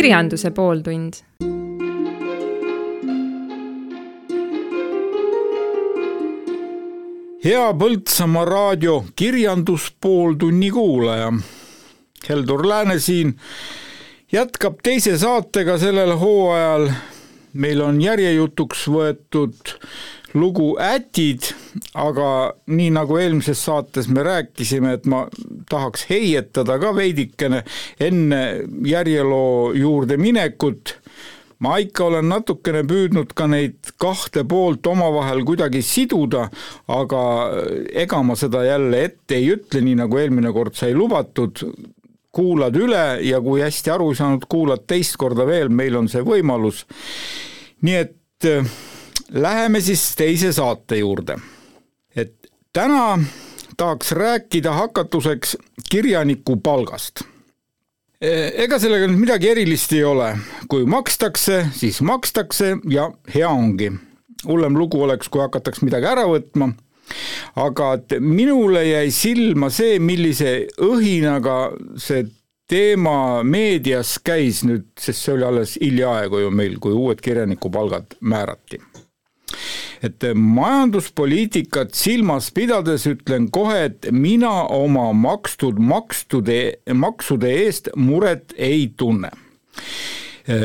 kirjanduse pooltund. hea Põltsamaa raadio kirjanduspooltunni kuulaja. Heldur Lääne siin jätkab teise saatega sellel hooajal. meil on järjejutuks võetud lugu Ätid, aga nii nagu eelmises saates me rääkisime, et ma tahaks heietada ka veidikene enne järjeloo juurde minekut ma ikka olen natukene püüdnud ka neid kahte poolt omavahel kuidagi siduda, aga ega ma seda jälle ette ei ütle, nii nagu eelmine kord sai lubatud, kuulad üle ja kui hästi aru ei saanud, kuulad teist korda veel, meil on see võimalus. nii et läheme siis teise saate juurde. et täna tahaks rääkida hakatuseks kirjaniku palgast Eh, ega sellega nüüd midagi erilist ei ole, kui makstakse, siis makstakse ja hea ongi. hullem lugu oleks, kui hakataks midagi ära võtma. aga et minule jäi silma see, millise õhinaga see teema meedias käis nüüd, sest see oli alles hiljaaegu ju meil, kui uued kirjanikupalgad määrati et majanduspoliitikat silmas pidades ütlen kohe, et mina oma makstud makstude, maksude eest muret ei tunne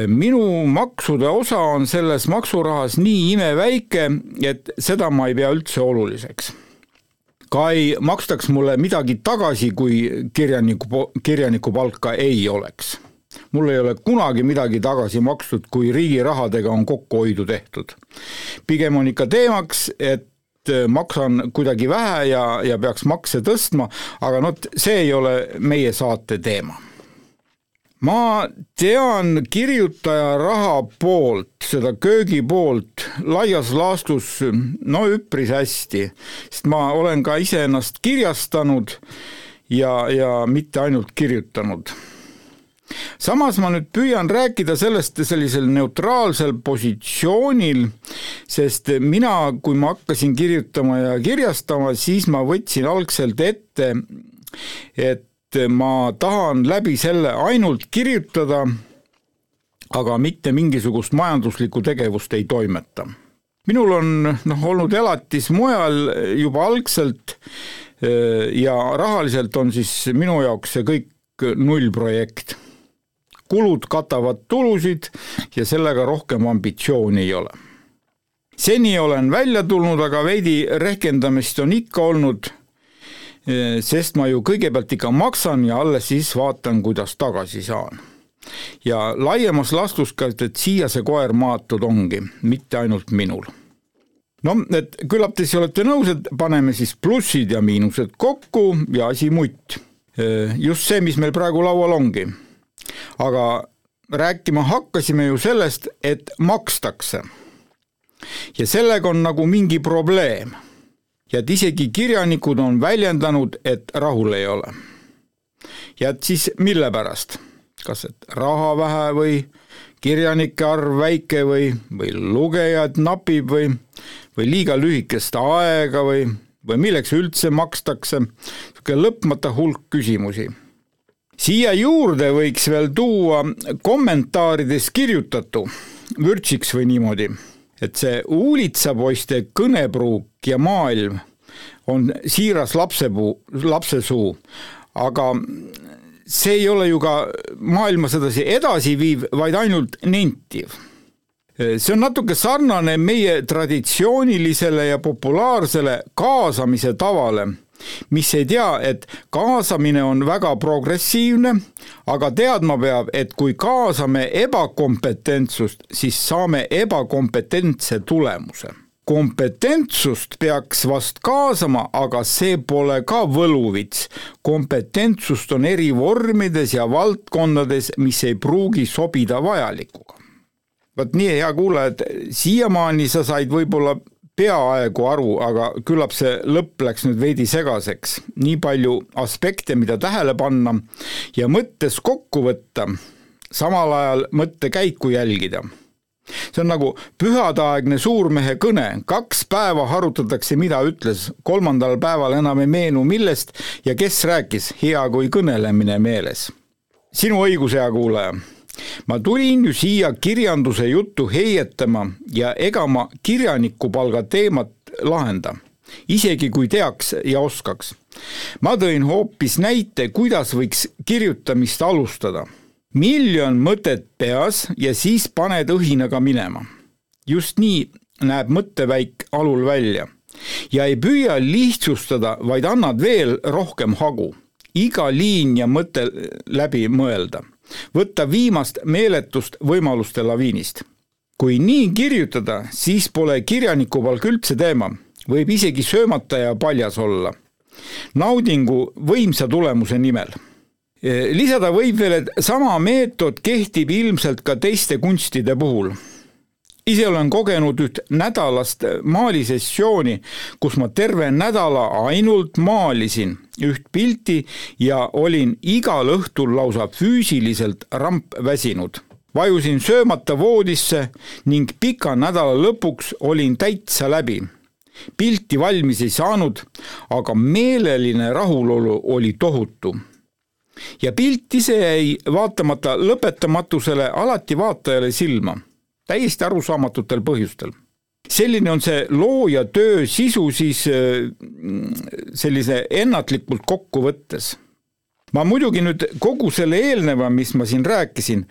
minu maksude osa on selles maksurahas nii imeväike, et seda ma ei pea üldse oluliseks. ka ei makstaks mulle midagi tagasi, kui kirjaniku, kirjanikupalka ei oleks mul ei ole kunagi midagi tagasi makstud, kui riigi rahadega on kokkuhoidu tehtud. pigem on ikka teemaks, et äh, maksan kuidagi vähe ja, ja peaks makse tõstma, aga noh, see ei ole meie saate teema ma tean kirjutaja raha poolt, seda köögi poolt laias laastus no üpris hästi, sest ma olen ka iseennast kirjastanud ja, ja mitte ainult kirjutanud samas ma nüüd püüan rääkida sellest sellisel neutraalsel positsioonil, sest mina, kui ma hakkasin kirjutama ja kirjastama, siis ma võtsin algselt ette, et ma tahan läbi selle ainult kirjutada, aga mitte mingisugust majanduslikku tegevust ei toimeta. minul on noh, olnud elatis mujal juba algselt ja rahaliselt on siis minu jaoks see kõik nullprojekt kulud katavad tulusid ja sellega rohkem ambitsiooni ei ole. seni olen välja tulnud, aga veidi rehkendamist on ikka olnud, eh, sest ma ju kõigepealt ikka maksan ja alles siis vaatan, kuidas tagasi saan. ja laiemas laastus ka, et siia see koer maatud ongi, mitte ainult minul no et küllap te siis olete nõus, et paneme siis plussid ja miinused kokku ja asi mutt. Eh, just see, mis meil praegu laual ongi aga rääkima hakkasime ju sellest, et makstakse. ja sellega on nagu mingi probleem. ja et isegi kirjanikud on väljendanud, et rahul ei ole. ja et siis mille pärast? kas et raha vähe või kirjanike arv väike või, või lugejaid napib või, või liiga lühikest aega või, või milleks üldse makstakse, niisugune lõpmata hulk küsimusi siia juurde võiks veel tuua kommentaarides kirjutatu, vürtsiks või niimoodi, et see uulitsapoiste kõnepruuk ja maailm on siiras lapsepuu, lapsesuu, aga see ei ole ju ka maailma sedasi edasiviiv, vaid ainult nentiv. See on natuke sarnane meie traditsioonilisele ja populaarsele kaasamise tavale mis ei tea, et kaasamine on väga progressiivne, aga teadma peab, et kui kaasame ebakompetentsust, siis saame ebakompetentse tulemuse kompetentsust peaks vast kaasama, aga see pole ka võluvits. kompetentsust on eri vormides ja valdkondades, mis ei pruugi sobida vajalikuga. vot nii, hea kuulaja, et siiamaani sa said võib-olla peaaegu aru, aga küllap see lõpp läks nüüd veidi segaseks. nii palju aspekte, mida tähele panna ja mõttes kokku võtta, samal ajal mõttekäiku jälgida. See on nagu pühadaegne suurmehe kõne, kaks päeva arutatakse, mida ütles, kolmandal päeval enam ei meenu millest ja kes rääkis, hea kui kõnelemine meeles. sinu õigus, hea kuulaja ma tulin ju siia kirjanduse juttu heietama ja ega ma kirjanikupalga teemat lahenda, isegi kui teaks ja oskaks. ma tõin hoopis näite, kuidas võiks kirjutamist alustada. miljon mõtet peas ja siis paned õhinaga minema. just nii näeb mõtteväik alul välja ja ei püüa lihtsustada, vaid annad veel rohkem hagu. iga liin ja mõte läbi mõelda võtta viimast meeletust võimaluste laviinist. kui nii kirjutada, siis pole kirjanikupalk üldse teema, võib isegi söömata ja paljas olla. naudingu võimsa tulemuse nimel lisada võib veel, et sama meetod kehtib ilmselt ka teiste kunstide puhul ise olen kogenud üht nädalast maalisessiooni, kus ma terve nädala ainult maalisin üht pilti ja olin igal õhtul lausa füüsiliselt rampväsinud. vajusin söömata voodisse ning pika nädala lõpuks olin täitsa läbi. pilti valmis ei saanud, aga meeleline rahulolu oli tohutu ja pilt ise jäi vaatamata lõpetamatusele alati vaatajale silma täiesti arusaamatutel põhjustel. selline on see looja töö sisu siis äh, sellise ennatlikult kokku võttes. ma muidugi nüüd kogu selle eelneva, mis ma siin rääkisin,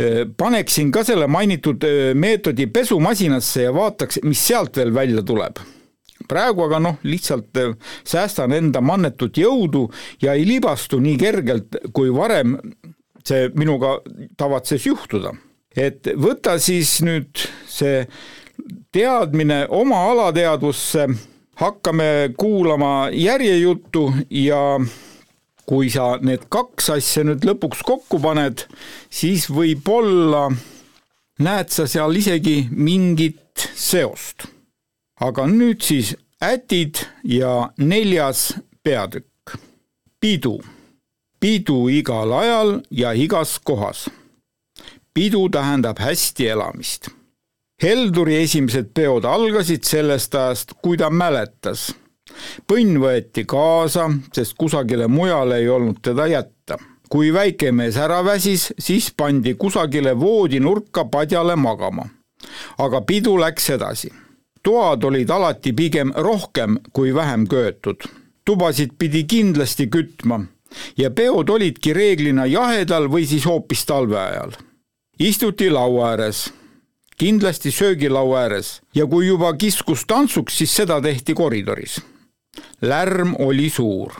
äh, paneksin ka selle mainitud äh, meetodi pesumasinasse ja vaataks, mis sealt veel välja tuleb praegu aga noh, lihtsalt säästan enda mannetut jõudu ja ei libastu nii kergelt, kui varem see minuga tavatses juhtuda et võta siis nüüd see teadmine oma alateadvusse, hakkame kuulama järjejuttu ja kui sa need kaks asja nüüd lõpuks kokku paned, siis võib-olla näed sa seal isegi mingit seost. aga nüüd siis ätid ja neljas peatükk. pidu. pidu igal ajal ja igas kohas pidu tähendab hästi elamist. Helduri esimesed peod algasid sellest ajast, kui ta mäletas. põnn võeti kaasa, sest kusagile mujale ei olnud teda jätta. kui väikemees ära väsis, siis pandi kusagile voodinurka padjale magama. aga pidu läks edasi. toad olid alati pigem rohkem kui vähem köetud. tubasid pidi kindlasti kütma ja peod olidki reeglina jahedal või siis hoopis talve ajal istuti laua ääres, kindlasti söögilaua ääres ja kui juba kiskus tantsuks, siis seda tehti koridoris. lärm oli suur,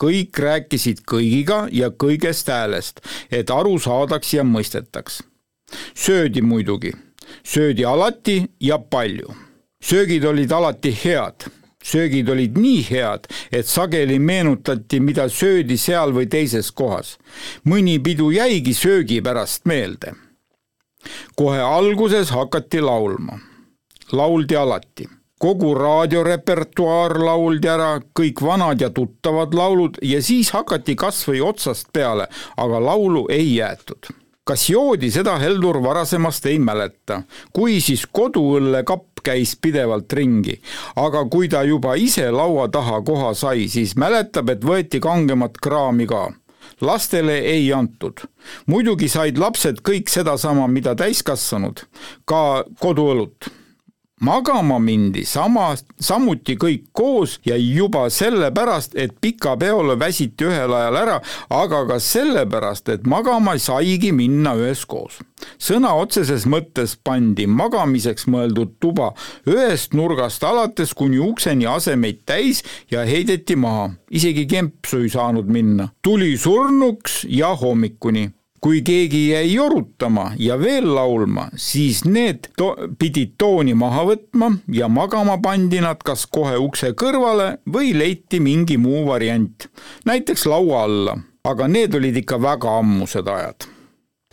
kõik rääkisid kõigiga ja kõigest häälest, et aru saadaks ja mõistetaks. söödi muidugi, söödi alati ja palju. söögid olid alati head söögid olid nii head, et sageli meenutati, mida söödi seal või teises kohas. mõni pidu jäigi söögi pärast meelde kohe alguses hakati laulma. lauldi alati kogu raadiorepertuaar lauldi ära, kõik vanad ja tuttavad laulud ja siis hakati kas või otsast peale, aga laulu ei jäetud. kas joodi, seda Heldur varasemast ei mäleta, kui siis koduõllekapp käis pidevalt ringi, aga kui ta juba ise laua taha koha sai, siis mäletab, et võeti kangemat kraami ka lastele ei antud. muidugi said lapsed kõik sedasama, mida täiskasvanud, ka koduõlut magama mindi sama, samuti kõik koos ja juba sellepärast, et pikapeole väsiti ühel ajal ära, aga ka sellepärast, et magama saigi minna üheskoos. sõna otseses mõttes pandi magamiseks mõeldud tuba ühest nurgast alates kuni ukseni asemeid täis ja heideti maha, isegi kempsu ei saanud minna. tuli surnuks ja hommikuni kui keegi jäi jorutama ja veel laulma, siis need to pidid tooni maha võtma ja magama pandi nad kas kohe ukse kõrvale või leiti mingi muu variant, näiteks laua alla, aga need olid ikka väga ammused ajad.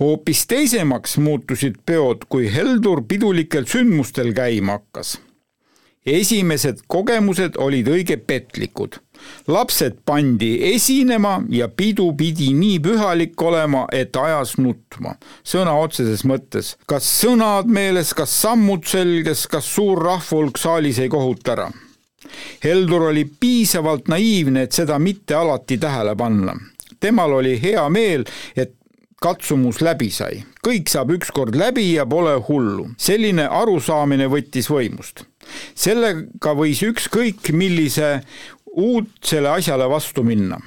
Hoopis teisemaks muutusid peod, kui Heldur pidulikel sündmustel käima hakkas. esimesed kogemused olid õige petlikud lapsed pandi esinema ja pidu pidi nii pühalik olema, et ajas nutma, sõna otseses mõttes. kas sõnad meeles, kas sammud selges, kas suur rahvahulk saalis ei kohuta ära? Heldur oli piisavalt naiivne, et seda mitte alati tähele panna. temal oli hea meel, et katsumus läbi sai. kõik saab ükskord läbi ja pole hullu. selline arusaamine võttis võimust. sellega võis ükskõik millise uudsele asjale vastu minna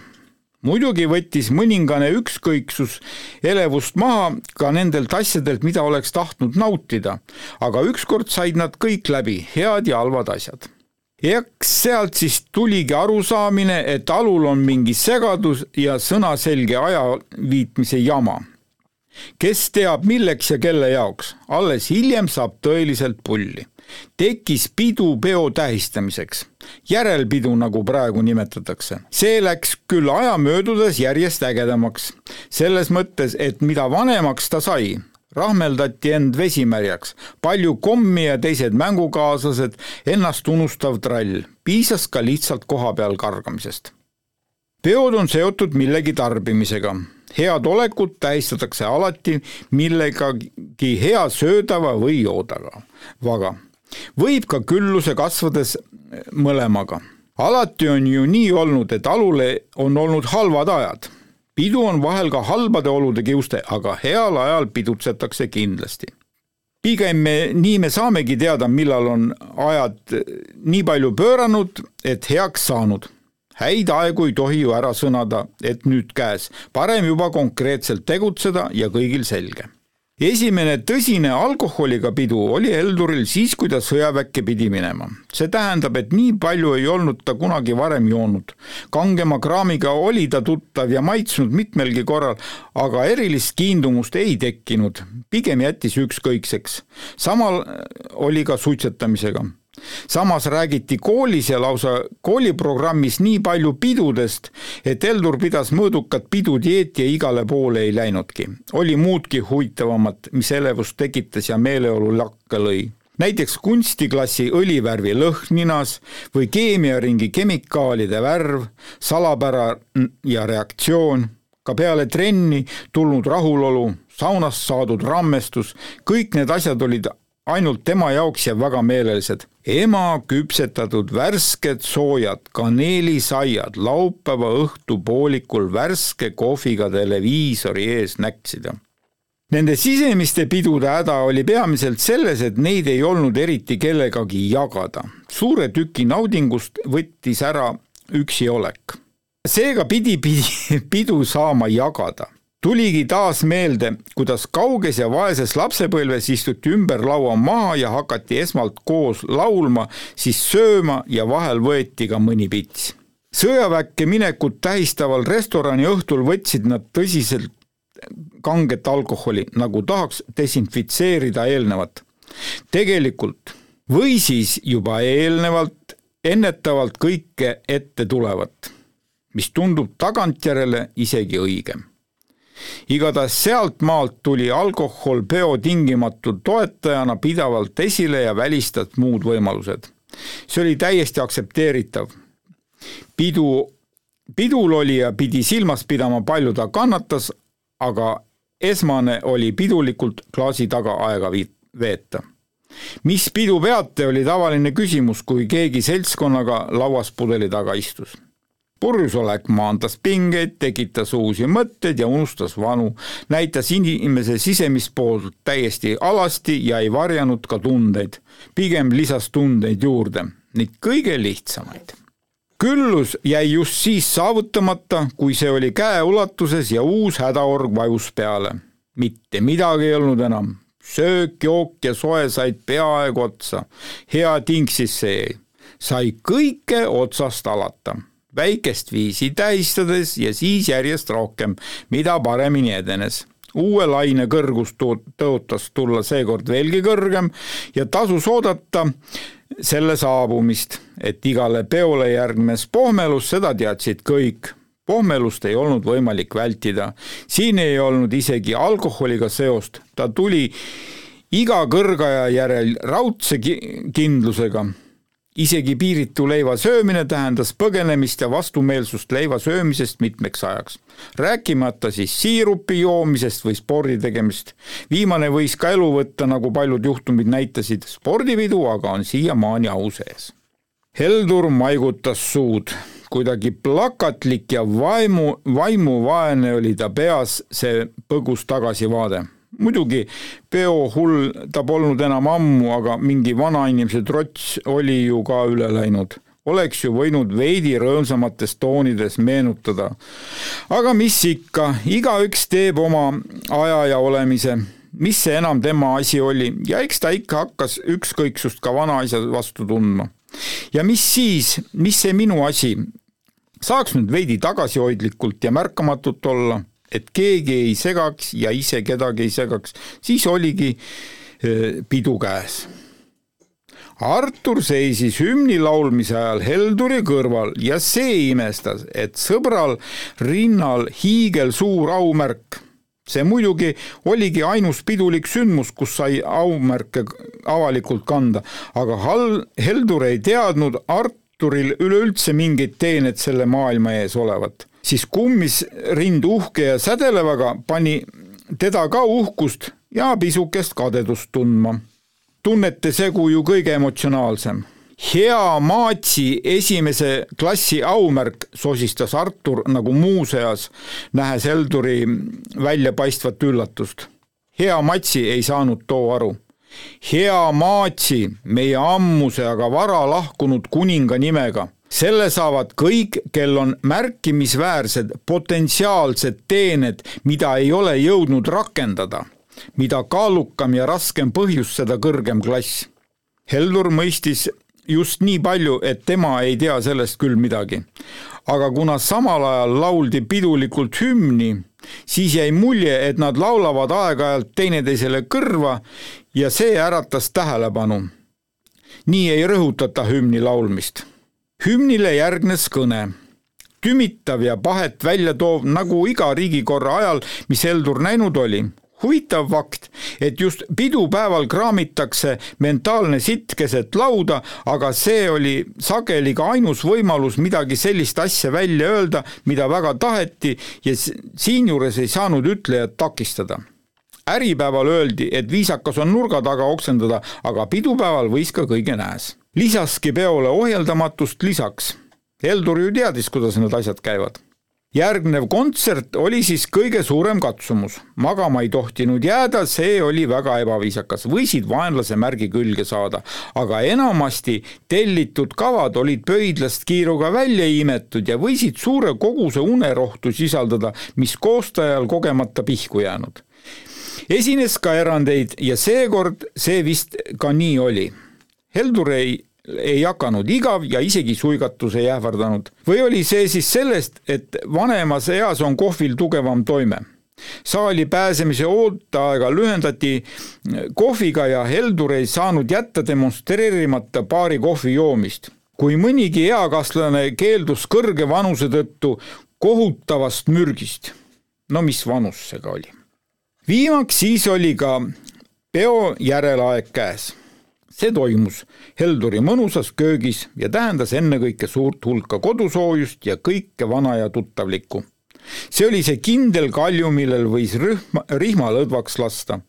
muidugi võttis mõningane ükskõiksus elevust maha ka nendelt asjadelt, mida oleks tahtnud nautida, aga ükskord said nad kõik läbi, head ja halvad asjad. eks sealt siis tuligi arusaamine, et alul on mingi segadus ja sõnaselge ajaviitmise jama. kes teab, milleks ja kelle jaoks, alles hiljem saab tõeliselt pulli tekkis pidu peo tähistamiseks, järelpidu, nagu praegu nimetatakse. see läks küll aja möödudes järjest ägedamaks, selles mõttes, et mida vanemaks ta sai, rahmeldati end vesimärjaks, palju kommi ja teised mängukaaslased, ennast unustav trall, piisas ka lihtsalt koha peal kargamisest. peod on seotud millegi tarbimisega. Head olekut tähistatakse alati millegagi hea söödava või joodava, vaga võib ka külluse kasvades mõlemaga. alati on ju nii olnud, et alule on olnud halvad ajad. pidu on vahel ka halbade olude kiuste, aga heal ajal pidutsetakse kindlasti. pigem me, nii me saamegi teada, millal on ajad nii palju pööranud, et heaks saanud häid aegu ei tohi ju ära sõnada, et nüüd käes, parem juba konkreetselt tegutseda ja kõigil selge esimene tõsine alkoholiga pidu oli Helduril siis, kui ta sõjaväkke pidi minema. see tähendab, et nii palju ei olnud ta kunagi varem joonud. kangema kraamiga oli ta tuttav ja maitsnud mitmelgi korral, aga erilist kiindumust ei tekkinud, pigem jättis ükskõikseks. samal oli ka suitsetamisega samas räägiti koolis ja lausa kooliprogrammis nii palju pidudest, et Heldur pidas mõõdukat pidudieeti ja igale poole ei läinudki. oli muudki huvitavamat, mis elevust tekitas ja meeleolu lakke lõi näiteks kunstiklassi õlivärvi lõhn ninas või keemiaringi kemikaalide värv, salapära ja reaktsioon, ka peale trenni tulnud rahulolu, saunast saadud rammestus, kõik need asjad olid ainult tema jaoks ja väga meelelised. Ema küpsetatud värsked soojad kaneelisaiad laupäeva õhtupoolikul värske kohviga televiisori ees näksida. Nende sisemiste pidude häda oli peamiselt selles, et neid ei olnud eriti kellegagi jagada. suure tüki naudingust võttis ära üksi olek. seega pidi, pidi pidu saama jagada tuligi taas meelde, kuidas kauges ja vaeses lapsepõlves istuti ümber laua maha ja hakati esmalt koos laulma, siis sööma ja vahel võeti ka mõni pits. sõjaväkke minekut tähistaval restorani õhtul võtsid nad tõsiselt kanget alkoholi, nagu tahaks desinfitseerida eelnevat. tegelikult või siis juba eelnevalt ennetavalt kõike ette tulevat, mis tundub tagantjärele isegi õigem igatahes sealtmaalt tuli alkohol peo tingimatu toetajana pidevalt esile ja välistas muud võimalused. see oli täiesti aktsepteeritav. pidu, pidul olija pidi silmas pidama, palju ta kannatas, aga esmane oli pidulikult klaasi taga aega veeta mis pidu peate, oli tavaline küsimus, kui keegi seltskonnaga lauas pudeli taga istus purjusolek maandas pingeid, tekitas uusi mõtteid ja unustas vanu, näitas inimese sisemist poolt täiesti alasti ja ei varjanud ka tundeid, pigem lisas tundeid juurde, neid kõige lihtsamaid. küllus jäi just siis saavutamata, kui see oli käeulatuses ja uus hädaorg vajus peale. mitte midagi ei olnud enam, söök, jook ja soe said peaaegu otsa, hea ting siis see, sai kõike otsast alata väikest viisi tähistades ja siis järjest rohkem, mida paremini edenes. Uue laine kõrgus tõotas tulla seekord veelgi kõrgem ja tasus oodata selle saabumist, et igale peole järgnes pohmelus, seda teadsid kõik. pohmelust ei olnud võimalik vältida, siin ei olnud isegi alkoholiga seost, ta tuli iga kõrgaja järel raudse kindlusega isegi piiritu leiva söömine tähendas põgenemist ja vastumeelsust leiva söömisest mitmeks ajaks. rääkimata siis siirupi joomisest või spordi tegemist. viimane võis ka elu võtta, nagu paljud juhtumid näitasid, spordipidu aga on siiamaani au sees. Heldur maigutas suud kuidagi plakatlik ja vaimu, vaimuvaene oli ta peas see põgus tagasivaade. Muidugi peohull ta polnud enam ammu, aga mingi vanainimese trots oli ju ka üle läinud. Oleks ju võinud veidi rõõmsamates toonides meenutada. aga mis ikka, igaüks teeb oma aja ja olemise, mis see enam tema asi oli? Ja eks ta ikka hakkas ükskõiksust ka vanaisa vastu tundma. ja mis siis, mis see minu asi, saaks nüüd veidi tagasihoidlikult ja märkamatut olla, et keegi ei segaks ja ise kedagi ei segaks, siis oligi eh, pidu käes Artur seisis hümni laulmise ajal Helduri kõrval ja see imestas, et sõbral rinnal hiigelsuur aumärk. see muidugi oligi ainus pidulik sündmus, kus sai aumärke avalikult kanda, aga Hal-, Heldur ei teadnud Arturil üleüldse mingit teenet selle maailma ees olevat. siis kummis rind uhke ja sädelevaga pani teda ka uhkust ja pisukest kadedust tundma tunnete segu ju kõige emotsionaalsem. hea maatsi esimese klassi aumärk, sosistas Artur nagu muuseas, nähes Helduri väljapaistvat üllatust. hea matsi ei saanud too aru. Hea maatsi, meie ammuse, aga vara lahkunud kuninga nimega selle saavad kõik, kel on märkimisväärsed potentsiaalsed teened, mida ei ole jõudnud rakendada mida kaalukam ja raskem põhjus, seda kõrgem klass. Heldur mõistis just nii palju, et tema ei tea sellest küll midagi. aga kuna samal ajal lauldi pidulikult hümni, siis jäi mulje, et nad laulavad aeg-ajalt teineteisele kõrva ja see äratas tähelepanu. nii ei rõhutata hümni laulmist. hümnile järgnes kõne tümitav ja pahet välja toov, nagu iga riigikorra ajal, mis Heldur näinud oli huvitav fakt, et just pidupäeval kraamitakse mentaalne sitt keset lauda, aga see oli sageli ka ainus võimalus midagi sellist asja välja öelda, mida väga taheti ja siinjuures ei saanud ütlejat takistada. Äripäeval öeldi, et viisakas on nurga taga oksendada, aga pidupäeval võis ka kõige näes. lisaski peole ohjeldamatust lisaks. Heldur ju teadis, kuidas need asjad käivad järgnev kontsert oli siis kõige suurem katsumus. magama ei tohtinud jääda, see oli väga ebaviisakas, võisid vaenlase märgi külge saada, aga enamasti tellitud kavad olid pöidlast kiiruga välja imetud ja võisid suure koguse unerohtu sisaldada, mis koostajal kogemata pihku jäänud. Esines ka erandeid ja seekord see vist ka nii oli. Heldur ei ei hakanud igav ja isegi suigatus ei ähvardanud. või oli see siis sellest, et vanemas eas on kohvil tugevam toime? saali pääsemise ooteaega lühendati kohviga ja Heldur ei saanud jätta demonstreerimata paari kohvi joomist. kui mõnigi eakaaslane keeldus kõrge vanuse tõttu kohutavast mürgist. no mis vanus see ka oli? Viimaks siis oli ka peo järelaeg käes see toimus Helduri mõnusas köögis ja tähendas ennekõike suurt hulka kodusoojust ja kõike vana ja tuttavlikku. see oli see kindel kalju, millel võis rühma, rihma lõdvaks lasta.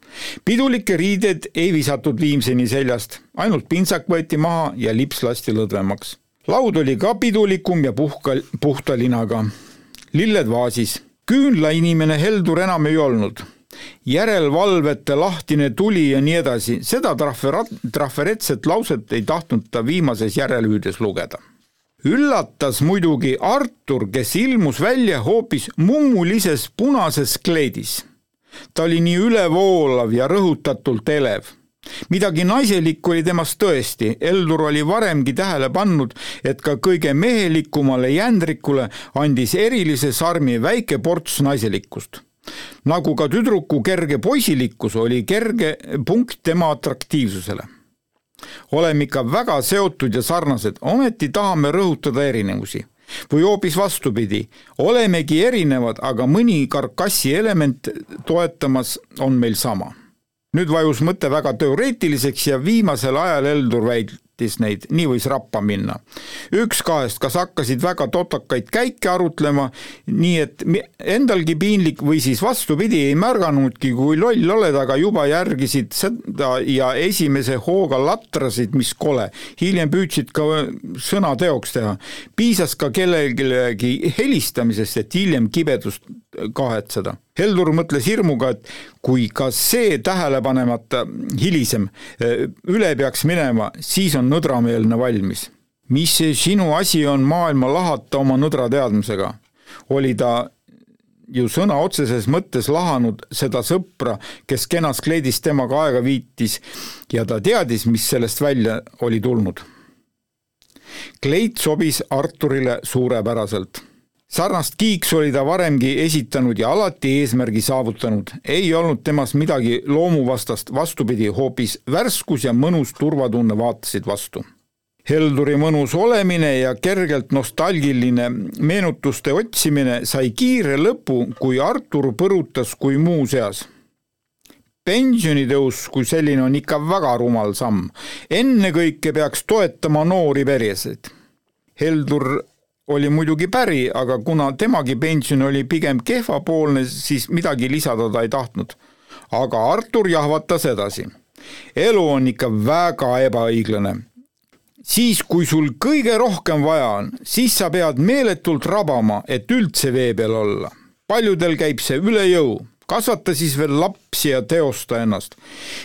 pidulikke riideid ei visatud viimseni seljast, ainult pintsak võeti maha ja lips lasti lõdvemaks. laud oli ka pidulikum ja puhka, puhta linaga. lilled vaasis. küünlainimene Heldur enam ei olnud järelevalvete lahtine tuli ja nii edasi, seda trahverat-, trahveretset lauset ei tahtnud ta viimases järelhüüdes lugeda. üllatas muidugi Artur, kes ilmus välja hoopis mummulises punases kleidis. ta oli nii ülevoolav ja rõhutatult elev midagi naiselikku oli temas tõesti, Eldur oli varemgi tähele pannud, et ka kõige mehelikumale jändrikule andis erilise sarmi väike ports naiselikkust nagu ka tüdruku kerge poisilikkus oli kerge punkt tema atraktiivsusele. oleme ikka väga seotud ja sarnased, ometi tahame rõhutada erinevusi. või hoopis vastupidi, olemegi erinevad, aga mõni karkassi element toetamas on meil sama. nüüd vajus mõte väga teoreetiliseks ja viimasel ajal Heldur tahtis neid, nii võis rappa minna. üks kahest, kas hakkasid väga totakaid käike arutlema, nii et endalgi piinlik või siis vastupidi, ei märganudki, kui loll oled, aga juba järgisid seda ja esimese hooga latrasid, mis kole. hiljem püüdsid ka sõna teoks teha. piisas ka kellelegi helistamisest, et hiljem kibedust kahetseda. Heldur mõtles hirmuga, et kui ka see tähelepanemata hilisem eh, üle peaks minema, siis on nõdrameelne valmis. mis see sinu asi on maailma lahata oma nõdra teadmisega? oli ta ju sõna otseses mõttes lahanud seda sõpra, kes kenas kleidis temaga aega viitis ja ta teadis, mis sellest välja oli tulnud. kleit sobis Arturile suurepäraselt sarnast kiiksu oli ta varemgi esitanud ja alati eesmärgi saavutanud. ei olnud temas midagi loomuvastast, vastupidi, hoopis värskus ja mõnus turvatunne vaatasid vastu. Helduri mõnus olemine ja kergelt nostalgiline meenutuste otsimine sai kiire lõpu, kui Artur põrutas kui muuseas pensionitõus kui selline on ikka väga rumal samm. ennekõike peaks toetama noori peresid. Heldur oli muidugi päri, aga kuna temagi pension oli pigem kehvapoolne, siis midagi lisada ta ei tahtnud. aga Artur jahvatas edasi. elu on ikka väga ebaõiglane. siis, kui sul kõige rohkem vaja on, siis sa pead meeletult rabama, et üldse vee peal olla. paljudel käib see üle jõu kasvata siis veel lapsi ja teosta ennast.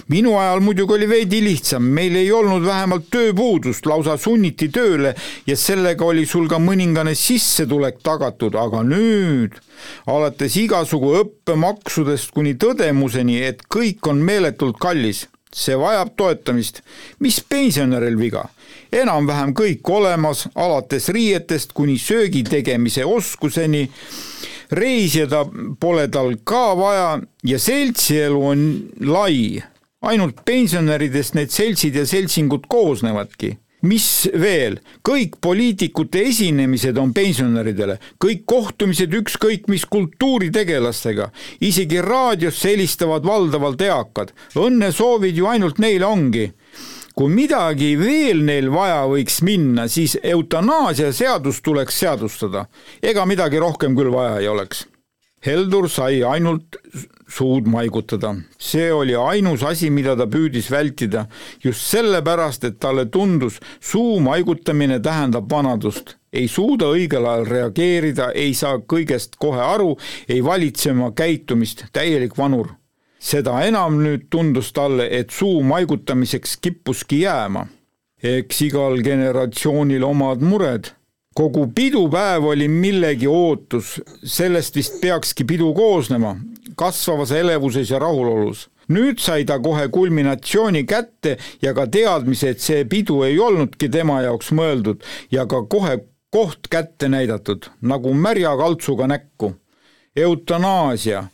minu ajal muidugi oli veidi lihtsam, meil ei olnud vähemalt tööpuudust, lausa sunniti tööle ja sellega oli sul ka mõningane sissetulek tagatud, aga nüüd alates igasugu õppemaksudest kuni tõdemuseni, et kõik on meeletult kallis, see vajab toetamist. mis pensionäril viga? enam-vähem kõik olemas, alates riietest kuni söögi tegemise oskuseni reisida pole tal ka vaja ja seltsielu on lai. ainult pensionäridest need seltsid ja seltsingud koosnevadki. Mis veel, kõik poliitikute esinemised on pensionäridele, kõik kohtumised ükskõik mis kultuuritegelastega, isegi raadiosse helistavad valdavalt eakad, õnnesoovid ju ainult neile ongi kui midagi veel neil vaja võiks minna, siis eutanaasia seadus tuleks seadustada. ega midagi rohkem küll vaja ei oleks. Heldur sai ainult suud maigutada. see oli ainus asi, mida ta püüdis vältida, just sellepärast, et talle tundus, suu maigutamine tähendab vanadust. ei suuda õigel ajal reageerida, ei saa kõigest kohe aru, ei valitse oma käitumist, täielik vanur seda enam nüüd tundus talle, et suu maigutamiseks kippuski jääma. eks igal generatsioonil omad mured. kogu pidupäev oli millegi ootus, sellest vist peakski pidu koosnema, kasvavas elevuses ja rahulolus nüüd sai ta kohe kulminatsiooni kätte ja ka teadmise, et see pidu ei olnudki tema jaoks mõeldud ja ka kohe koht kätte näidatud, nagu märja kaltsuga näkku. eutanaasia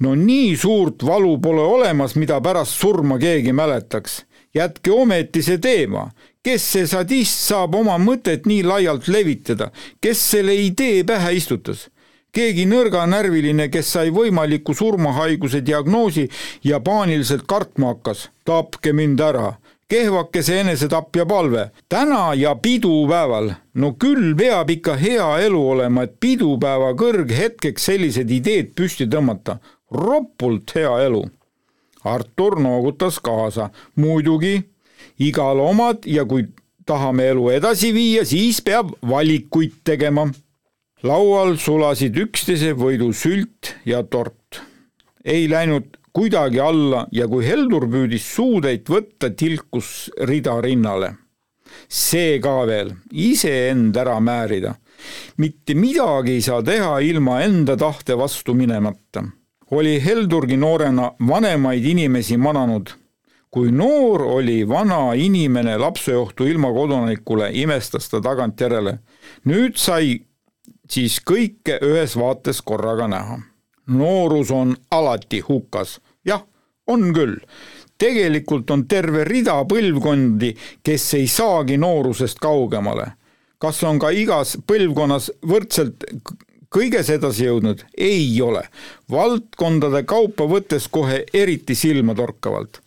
no nii suurt valu pole olemas, mida pärast surma keegi mäletaks. jätke ometi see teema, kes see sadist saab oma mõtet nii laialt levitada, kes selle idee pähe istutas? keegi nõrganärviline, kes sai võimaliku surmahaiguse diagnoosi ja paaniliselt kartma hakkas, tapke mind ära kehvakese enesetapja palve. täna ja pidupäeval, no küll peab ikka hea elu olema, et pidupäeva kõrghetkeks sellised ideed püsti tõmmata. ropult hea elu. Artur noogutas kaasa, muidugi, igal omad ja kui tahame elu edasi viia, siis peab valikuid tegema. laual sulasid üksteise võidu sült ja tort. ei läinud kuidagi alla ja kui Heldur püüdis suutäit võtta, tilkus rida rinnale. see ka veel, iseend ära määrida. mitte midagi ei saa teha ilma enda tahte vastu minemata. oli Heldurgi noorena vanemaid inimesi mananud. kui noor oli vana inimene lapseohtu ilma kodanikule, imestas ta tagantjärele. nüüd sai siis kõike ühes vaates korraga näha noorus on alati hukas on küll. tegelikult on terve rida põlvkondi, kes ei saagi noorusest kaugemale. kas on ka igas põlvkonnas võrdselt kõiges edasi jõudnud? ei ole. valdkondade kaupa võttes kohe eriti silmatorkavalt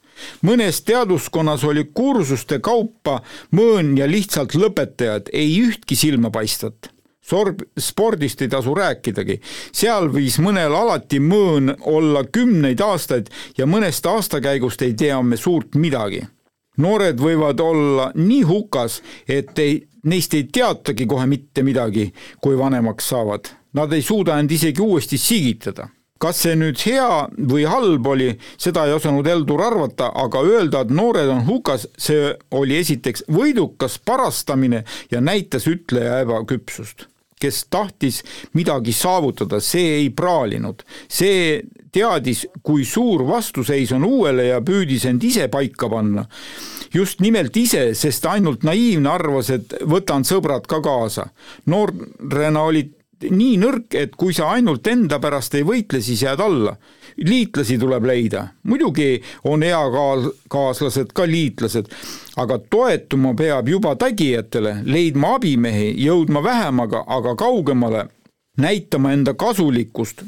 mõnes teaduskonnas oli kursuste kaupa mõõn ja lihtsalt lõpetajad, ei ühtki silmapaistvat sorb, spordist ei tasu rääkidagi. seal võis mõnel alati mõõn olla kümneid aastaid ja mõnest aastakäigust ei tea me suurt midagi. noored võivad olla nii hukas, et ei, neist ei teatagi kohe mitte midagi, kui vanemaks saavad. Nad ei suuda end isegi uuesti sigitada kas see nüüd hea või halb oli, seda ei osanud Heldur arvata, aga öelda, et noored on hukas, see oli esiteks võidukas parastamine ja näitas ütleja ebaküpsust kes tahtis midagi saavutada, see ei praalinud, see teadis, kui suur vastuseis on uuele ja püüdis end ise paika panna. just nimelt ise, sest ainult naiivne arvas, et võtan sõbrad ka kaasa. noorena olid nii nõrk, et kui sa ainult enda pärast ei võitle, siis jääd alla. liitlasi tuleb leida, muidugi on eakaaslased ka liitlased, aga toetuma peab juba tägijatele, leidma abimehi, jõudma vähemaga, aga kaugemale, näitama enda kasulikkust.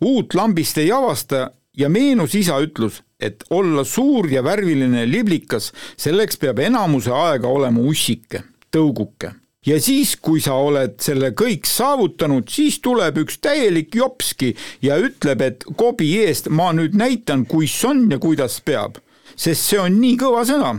uut lambist ei avasta ja meenus isa ütlus, et olla suur ja värviline liblikas, selleks peab enamuse aega olema ussike, tõuguke ja siis, kui sa oled selle kõik saavutanud, siis tuleb üks täielik jopski ja ütleb, et kobi eest ma nüüd näitan, kuis on ja kuidas peab, sest see on nii kõva sõna.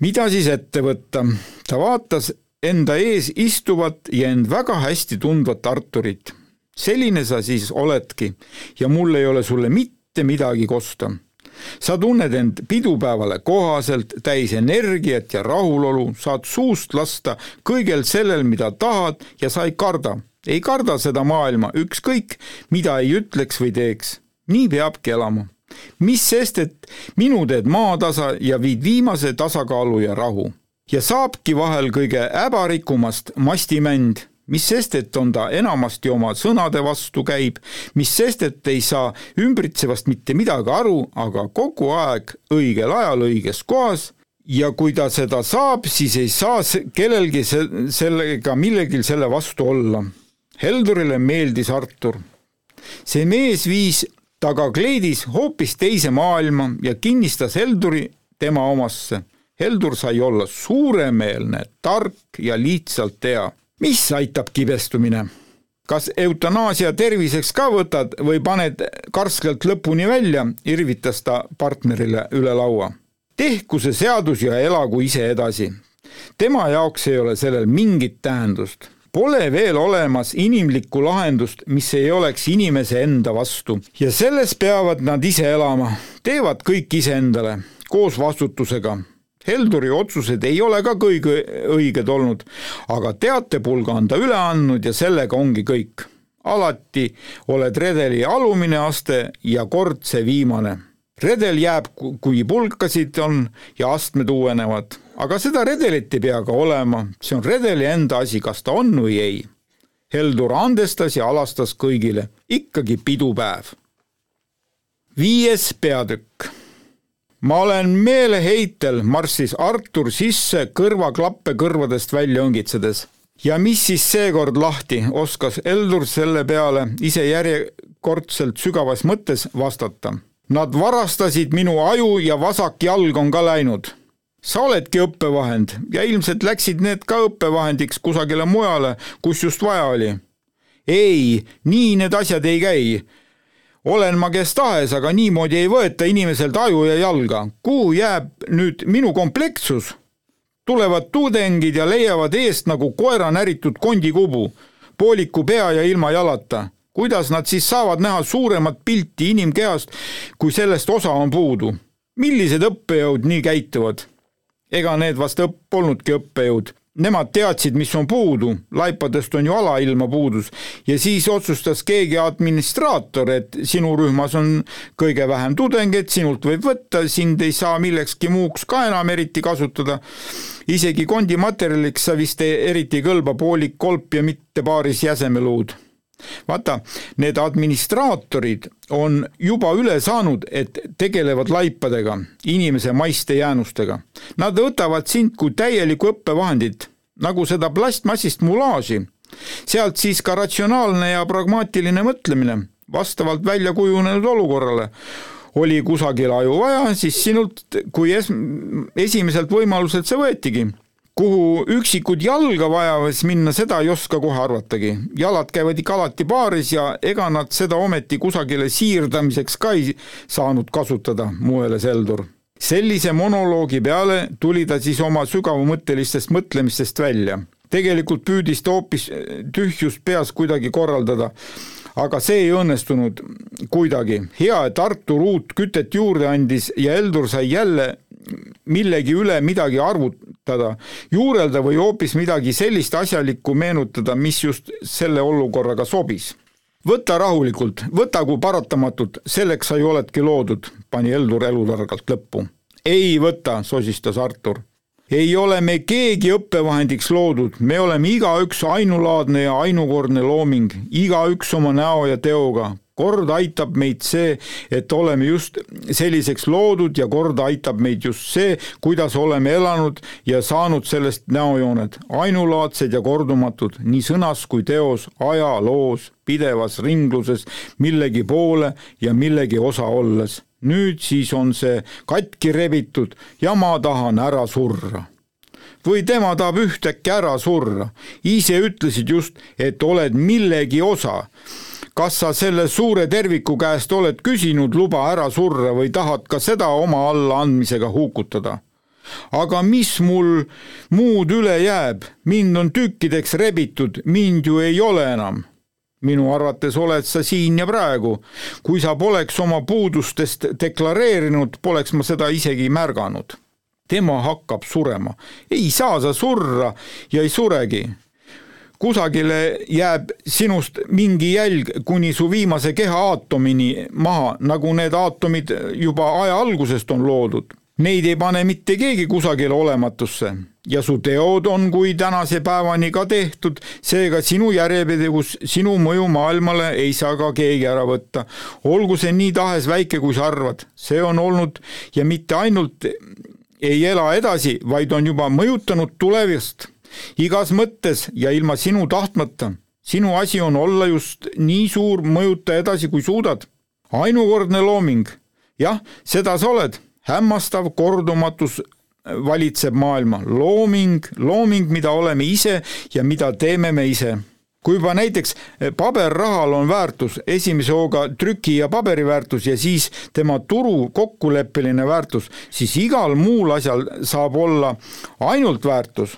mida siis ette võtta? ta vaatas enda ees istuvat ja end väga hästi tundvat Arturit. selline sa siis oledki ja mul ei ole sulle mitte midagi kosta sa tunned end pidupäevale kohaselt, täis energiat ja rahulolu, saad suust lasta kõigel sellel, mida tahad ja sa ei karda, ei karda seda maailma, ükskõik mida ei ütleks või teeks. nii peabki elama. mis sest, et minu teed maatasa ja viid viimase tasakaalu ja rahu. ja saabki vahel kõige äbarikumast mastimänd mis sest, et on ta enamasti oma sõnade vastu käib, mis sest, et ei saa ümbritsevast mitte midagi aru, aga kogu aeg õigel ajal õiges kohas ja kui ta seda saab, siis ei saa kellelgi se-, sellega millegil selle vastu olla. Heldurile meeldis Artur. see mees viis ta ka kleidis hoopis teise maailma ja kinnistas Helduri tema omasse. Heldur sai olla suuremeelne, tark ja lihtsalt hea mis aitab kibestumine? kas eutanaasia terviseks ka võtad või paned karskelt lõpuni välja, irvitas ta partnerile üle laua. tehku see seadus ja elagu ise edasi. tema jaoks ei ole sellel mingit tähendust. Pole veel olemas inimlikku lahendust, mis ei oleks inimese enda vastu ja selles peavad nad ise elama, teevad kõik iseendale, koos vastutusega Helduri otsused ei ole ka kõige õiged olnud, aga teatepulga on ta üle andnud ja sellega ongi kõik. alati oled redeli alumine aste ja kord see viimane. redel jääb, kui pulkasid on ja astmed uuenevad, aga seda redelit ei pea ka olema, see on redeli enda asi, kas ta on või ei. Heldur andestas ja alastas kõigile, ikkagi pidupäev. viies peatükk ma olen meeleheitel, marssis Artur sisse kõrvaklappe kõrvadest välja õngitsedes. ja mis siis seekord lahti, oskas Eldur selle peale ise järjekordselt sügavas mõttes vastata. Nad varastasid minu aju ja vasak jalg on ka läinud. sa oledki õppevahend ja ilmselt läksid need ka õppevahendiks kusagile mujale, kus just vaja oli. ei, nii need asjad ei käi olen ma kes tahes, aga niimoodi ei võeta inimeselt aju ja jalga. kuhu jääb nüüd minu komplekssus? tulevad tudengid ja leiavad eest nagu koera näritud kondikubu, pooliku pea ja ilma jalata. kuidas nad siis saavad näha suuremat pilti inimkehast, kui sellest osa on puudu? millised õppejõud nii käituvad? ega need vast õpp-, polnudki õppejõud nemad teadsid, mis on puudu, laipadest on ju alailma puudus. Ja siis otsustas keegi administraator, et sinu rühmas on kõige vähem tudengeid, sinult võib võtta, sind ei saa millekski muuks ka enam eriti kasutada. isegi kondimaterjaliks sa vist eriti ei kõlba, poolik kolp ja mitte paaris jäsemeluud vaata, need administraatorid on juba üle saanud, et tegelevad laipadega, inimese maiste jäänustega. Nad võtavad sind kui täielikku õppevahendit, nagu seda plastmassist mulaaži. sealt siis ka ratsionaalne ja pragmaatiline mõtlemine vastavalt välja kujunenud olukorrale. oli kusagil aju vaja, siis sinult kui es-, esimeselt võimaluselt see võetigi kuhu üksikud jalga vajavad minna, seda ei oska kohe arvatagi. jalad käivad ikka alati paaris ja ega nad seda ometi kusagile siirdamiseks ka ei saanud kasutada, mueles Heldur. sellise monoloogi peale tuli ta siis oma sügavamõttelistest mõtlemistest välja. tegelikult püüdis ta hoopis tühjust peas kuidagi korraldada aga see ei õnnestunud kuidagi. hea, et Artur uut kütet juurde andis ja Heldur sai jälle millegi üle midagi arvutada, juurelda või hoopis midagi sellist asjalikku meenutada, mis just selle olukorraga sobis. võta rahulikult, võta kui paratamatut, selleks sa ju oledki loodud, pani Heldur elutargalt lõppu. ei võta, sosistas Artur ei ole me keegi õppevahendiks loodud, me oleme igaüks ainulaadne ja ainukordne looming, igaüks oma näo ja teoga. Kord aitab meid see, et oleme just selliseks loodud ja kord aitab meid just see, kuidas oleme elanud ja saanud sellest näojooned, ainulaadsed ja kordumatud nii sõnas kui teos, ajaloos, pidevas ringluses millegi poole ja millegi osa olles nüüd siis on see katki rebitud ja ma tahan ära surra. või tema tahab ühtäkki ära surra. ise ütlesid just, et oled millegi osa. Kas sa selle suure terviku käest oled küsinud luba ära surra või tahad ka seda oma allaandmisega hukutada? aga mis mul muud üle jääb, mind on tükkideks rebitud, mind ju ei ole enam minu arvates oled sa siin ja praegu. kui sa poleks oma puudustest deklareerinud, poleks ma seda isegi märganud. tema hakkab surema. ei saa sa surra ja ei suregi kusagile jääb sinust mingi jälg kuni su viimase keha aatomini maha, nagu need aatomid juba aja algusest on loodud. Neid ei pane mitte keegi kusagile olematusse. Ja su teod on kui tänase päevani ka tehtud, seega sinu järjepidevus, sinu mõju maailmale ei saa ka keegi ära võtta. olgu see nii tahes väike, kui sa arvad, see on olnud ja mitte ainult ei ela edasi, vaid on juba mõjutanud tulevist igas mõttes ja ilma sinu tahtmata. sinu asi on olla just nii suur mõjutaja edasi, kui suudad. ainukordne looming, jah, seda sa oled hämmastav kordumatus valitseb maailma, looming, looming, mida oleme ise ja mida teeme me ise kui juba näiteks paberrahal on väärtus, esimese hooga trüki ja paberi väärtus ja siis tema turu kokkuleppeline väärtus, siis igal muul asjal saab olla ainult väärtus.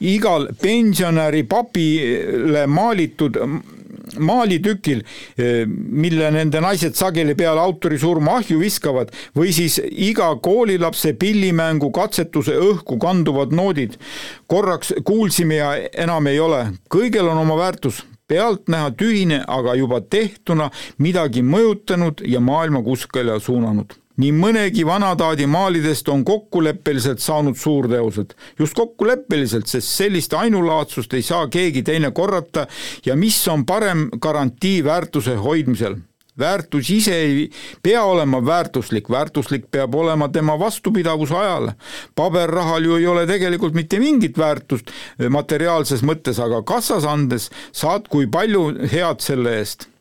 Igal pensionäri papile maalitud maalitükil, eh, mille nende naised sageli peale autori surma ahju viskavad, või siis iga koolilapse pillimängu katsetuse õhku kanduvad noodid. korraks kuulsime ja enam ei ole, kõigel on oma väärtus. Pealtnäha tühine, aga juba tehtuna midagi mõjutanud ja maailma kuskile suunanud nii mõnegi vanataadi maalidest on kokkuleppeliselt saanud suurteosed. just kokkuleppeliselt, sest sellist ainulaadsust ei saa keegi teine korrata ja mis on parem garantii väärtuse hoidmisel väärtus ise ei pea olema väärtuslik, väärtuslik peab olema tema vastupidavus ajale. paberrahal ju ei ole tegelikult mitte mingit väärtust materiaalses mõttes, aga kassas andes saad kui palju head selle eest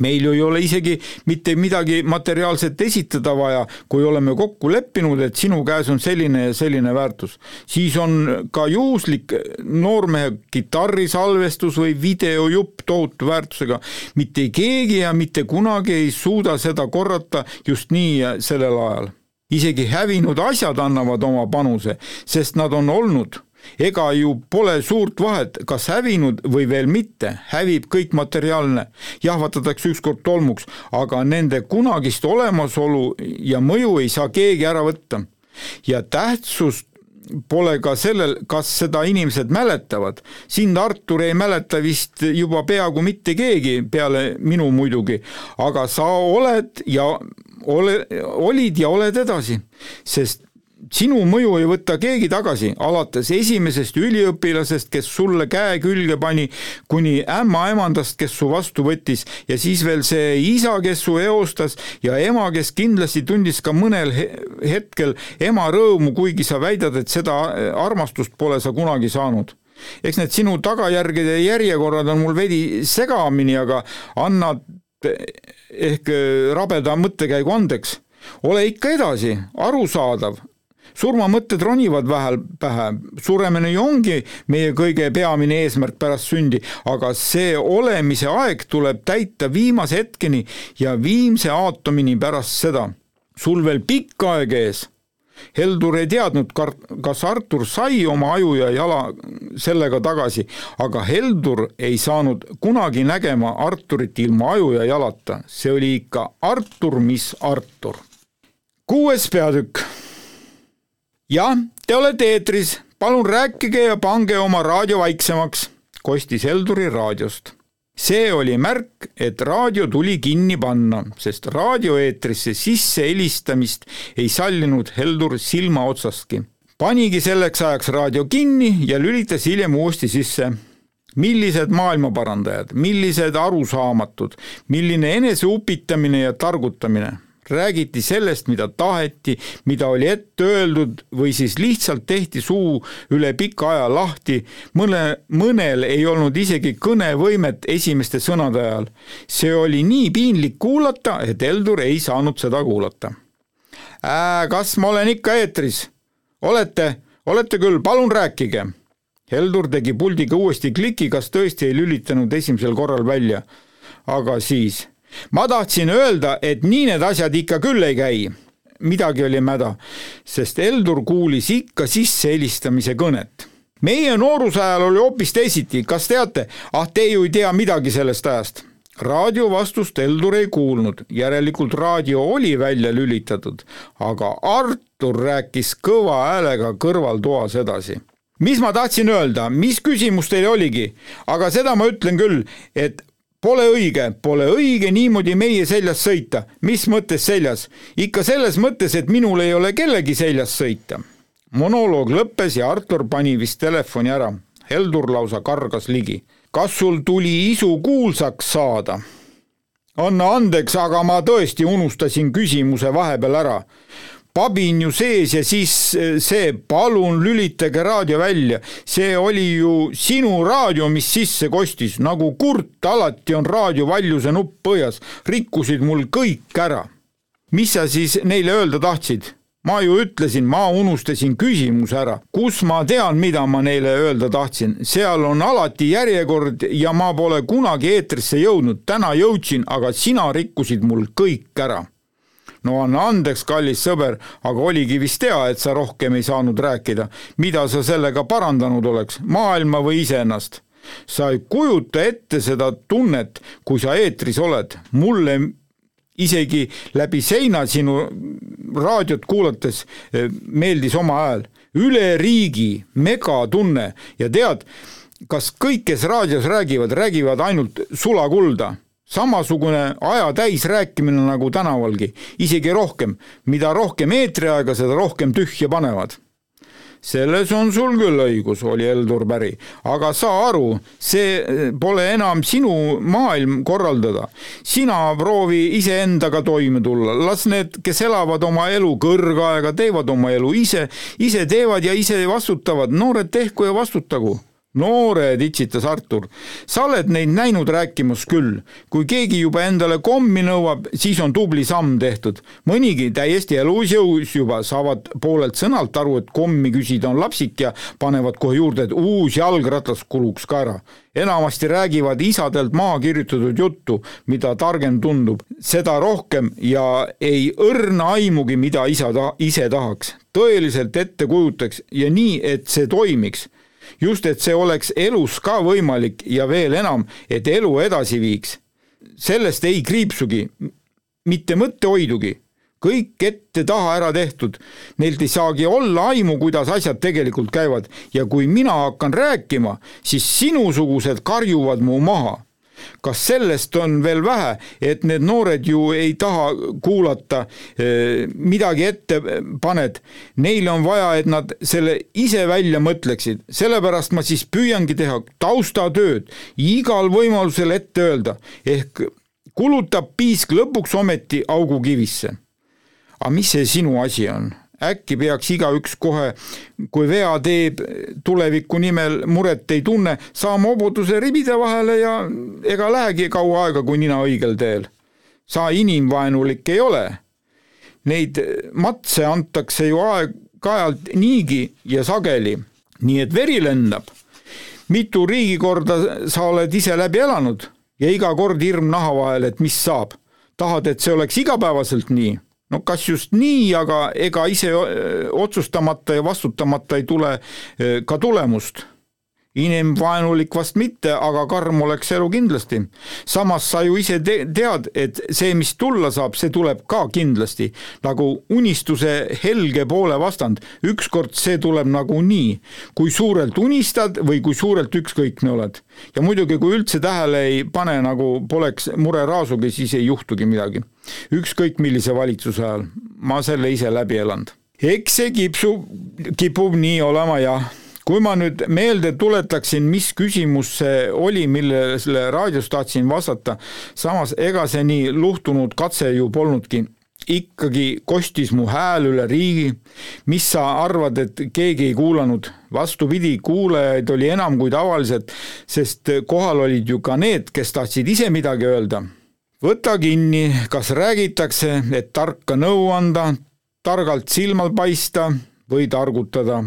meil ju ei ole isegi mitte midagi materiaalset esitada vaja, kui oleme kokku leppinud, et sinu käes on selline ja selline väärtus. siis on ka juhuslik noormehe kitarrisalvestus või videojupp tohutu väärtusega. mitte keegi ja mitte kunagi ei suuda seda korrata just nii sellel ajal. isegi hävinud asjad annavad oma panuse, sest nad on olnud ega ju pole suurt vahet, kas hävinud või veel mitte, hävib kõik materiaalne, jahvatatakse ükskord tolmuks, aga nende kunagist olemasolu ja mõju ei saa keegi ära võtta. ja tähtsust pole ka sellel, kas seda inimesed mäletavad. sind, Artur, ei mäleta vist juba peaaegu mitte keegi, peale minu muidugi, aga sa oled ja ole, olid ja oled edasi, sest sinu mõju ei võta keegi tagasi, alates esimesest üliõpilasest, kes sulle käe külge pani, kuni ämmaemandast, kes su vastu võttis ja siis veel see isa, kes su eostas ja ema, kes kindlasti tundis ka mõnel hetkel ema rõõmu, kuigi sa väidad, et seda armastust pole sa kunagi saanud eks need sinu tagajärgede järjekorrad on mul veidi segamini, aga anna ehk rabeda mõttekäigu andeks. ole ikka edasi, arusaadav, surmamõtted ronivad vähel pähe, suremine ju ongi meie kõige peamine eesmärk pärast sündi, aga see olemise aeg tuleb täita viimase hetkeni ja viimse aatomini pärast seda. sul veel pikk aeg ees. Heldur ei teadnud, kas Artur sai oma aju ja jala sellega tagasi, aga Heldur ei saanud kunagi nägema Arturit ilma aju ja jalata, see oli ikka Artur, mis Artur. kuues peatükk jah, te olete eetris, palun rääkige ja pange oma raadio vaiksemaks, kostis Helduri raadiost. see oli märk, et raadio tuli kinni panna, sest raadioeetrisse sisse helistamist ei sallinud Heldur silma otsastki. panigi selleks ajaks raadio kinni ja lülitas hiljem uuesti sisse millised maailmaparandajad, millised arusaamatud, milline eneseupitamine ja targutamine räägiti sellest, mida taheti, mida oli ette öeldud või siis lihtsalt tehti suu üle pika aja lahti, mõne, mõnel ei olnud isegi kõnevõimet esimeste sõnade ajal. see oli nii piinlik kuulata, et Heldur ei saanud seda kuulata äh,. kas ma olen ikka eetris? olete, olete küll, palun rääkige. Heldur tegi puldiga uuesti kliki, kas tõesti ei lülitanud esimesel korral välja. aga siis ma tahtsin öelda, et nii need asjad ikka küll ei käi. midagi oli mäda, sest Heldur kuulis ikka sissehelistamise kõnet. meie nooruse ajal oli hoopis teisiti, kas teate? ah, te ju ei tea midagi sellest ajast raadio vastust Heldur ei kuulnud, järelikult raadio oli välja lülitatud, aga Artur rääkis kõva häälega kõrvaltoas edasi mis ma tahtsin öelda, mis küsimus teil oligi, aga seda ma ütlen küll, et Pole õige, pole õige niimoodi meie seljas sõita. mis mõttes seljas? ikka selles mõttes, et minul ei ole kellegi seljas sõita. monoloog lõppes ja Artur pani vist telefoni ära. Heldur lausa kargas ligi. kas sul tuli isu kuulsaks saada? anna andeks, aga ma tõesti unustasin küsimuse vahepeal ära pabin ju sees ja siis eh, see, palun lülitage raadio välja, see oli ju sinu raadio, mis sisse kostis, nagu kurt, alati on raadio valjuse nupp põhjas, rikkusid mul kõik ära. mis sa siis neile öelda tahtsid? ma ju ütlesin, ma unustasin küsimuse ära, kus ma tean, mida ma neile öelda tahtsin, seal on alati järjekord ja ma pole kunagi eetrisse jõudnud, täna jõudsin, aga sina rikkusid mul kõik ära no anna andeks, kallis sõber, aga oligi vist hea, et sa rohkem ei saanud rääkida. mida sa sellega parandanud oleks, maailma või iseennast? sa ei kujuta ette seda tunnet, kui sa eetris oled, mulle isegi läbi seina sinu raadiot kuulates eh, meeldis oma hääl, üle riigi megatunne. Ja tead, kas kõik, kes raadios räägivad, räägivad ainult sulakulda samasugune aja täis rääkimine nagu tänavalgi, isegi rohkem. mida rohkem eetriaega, seda rohkem tühja panevad. selles on sul küll õigus, oli Heldur päri, aga saa aru, see pole enam sinu maailm korraldada. sina proovi iseendaga toime tulla, las need, kes elavad oma elu kõrgaega, teevad oma elu ise, ise teevad ja ise vastutavad, noored tehku ja vastutagu noored, itsitas Artur. sa oled neid näinud rääkimas küll. kui keegi juba endale kommi nõuab, siis on tubli samm tehtud. mõnigi täiesti elus jõus juba saavad poolelt sõnalt aru, et kommi küsida on lapsik ja panevad kohe juurde, et uus jalgratas kuluks ka ära. enamasti räägivad isadelt maha kirjutatud juttu, mida targem tundub, seda rohkem ja ei õrna aimugi, mida isa ta ise tahaks. tõeliselt ette kujutaks ja nii, et see toimiks just, et see oleks elus ka võimalik ja veel enam, et elu edasi viiks. sellest ei kriipsugi, mitte mõttehoidugi, kõik ette-taha ära tehtud, neilt ei saagi olla aimu, kuidas asjad tegelikult käivad. Ja kui mina hakkan rääkima, siis sinusugused karjuvad mu maha kas sellest on veel vähe, et need noored ju ei taha kuulata, eh, midagi ette paned, neil on vaja, et nad selle ise välja mõtleksid, sellepärast ma siis püüangi teha taustatööd, igal võimalusel ette öelda, ehk kulutab piisk lõpuks ometi augu kivisse. aga mis see sinu asi on? Äkki peaks igaüks kohe, kui vea teeb, tuleviku nimel muret ei tunne, saama hobuduse ribide vahele ja ega lähegi kaua aega, kui nina õigel teel. sa inimvaenulik ei ole. Neid matse antakse ju aeg-ajalt niigi ja sageli, nii et veri lendab. mitu riigikorda sa oled ise läbi elanud ja iga kord hirm naha vahel, et mis saab. tahad, et see oleks igapäevaselt nii? No kas just nii, aga ega ise otsustamata ja vastutamata ei tule ka tulemust inimvaenulik vast mitte, aga karm oleks elu kindlasti. samas sa ju ise te tead, et see, mis tulla saab, see tuleb ka kindlasti. nagu unistuse helge poole vastand, ükskord see tuleb nagunii. kui suurelt unistad või kui suurelt ükskõikne oled. ja muidugi, kui üldse tähele ei pane, nagu poleks mure raasugi, siis ei juhtugi midagi. ükskõik millise valitsuse ajal, ma selle ise läbi elanud. eks see kipsu, kipub nii olema jah kui ma nüüd meelde tuletaksin, mis küsimus see oli, millele raadios tahtsin vastata, samas ega see nii luhtunud katse ju polnudki ikkagi kostis mu hääl üle riigi. mis sa arvad, et keegi ei kuulanud? vastupidi, kuulajaid oli enam kui tavaliselt, sest kohal olid ju ka need, kes tahtsid ise midagi öelda. võta kinni, kas räägitakse, et tarka nõu anda, targalt silmal paista või targutada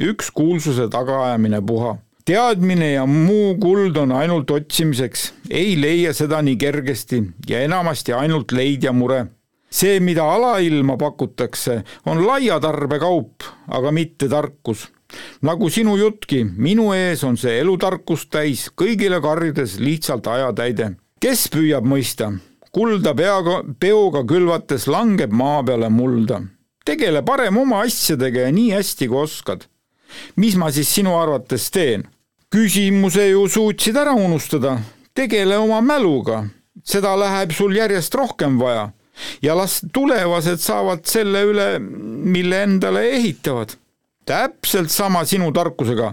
üks kuulsuse tagaajamine puha. teadmine ja muu kuld on ainult otsimiseks, ei leia seda nii kergesti ja enamasti ainult leidja mure. see, mida alailma pakutakse, on laia tarbekaup, aga mitte tarkus nagu sinu juttki, minu ees on see elutarkust täis, kõigile karjudes lihtsalt ajatäide. kes püüab mõista? kulda peaga, peoga külvates langeb maa peale mulda. tegele parem oma asjadega ja nii hästi, kui oskad mis ma siis sinu arvates teen? küsimuse ju suutsid ära unustada, tegele oma mäluga, seda läheb sul järjest rohkem vaja. Ja las tulevased saavad selle üle, mille endale ehitavad. täpselt sama sinu tarkusega,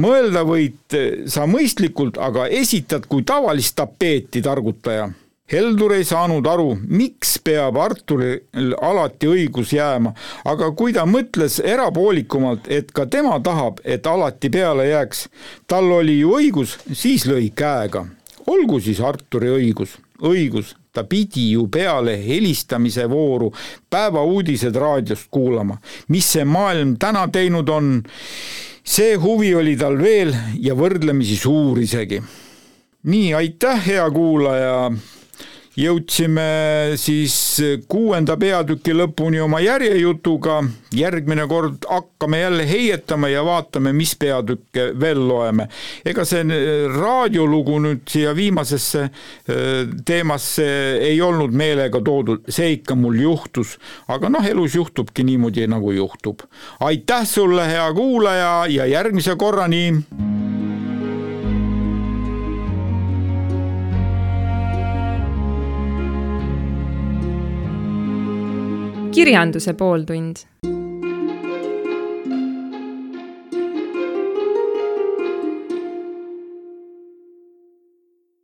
mõelda võid sa mõistlikult, aga esitad kui tavalist tapeeti targutaja Heldur ei saanud aru, miks peab Arturil alati õigus jääma, aga kui ta mõtles erapoolikumalt, et ka tema tahab, et alati peale jääks, tal oli ju õigus, siis lõi käega. olgu siis Arturi õigus, õigus, ta pidi ju peale helistamise vooru päevauudised raadiost kuulama. mis see maailm täna teinud on, see huvi oli tal veel ja võrdlemisi suur isegi. nii, aitäh, hea kuulaja jõudsime siis kuuenda peatüki lõpuni oma järjejutuga. järgmine kord hakkame jälle heietama ja vaatame, mis peatükke veel loeme. ega see raadiolugu nüüd siia viimasesse äh, teemasse ei olnud meelega toodud, see ikka mul juhtus, aga noh, elus juhtubki niimoodi, nagu juhtub. aitäh sulle, hea kuulaja ja järgmise korrani kirjanduse pooltund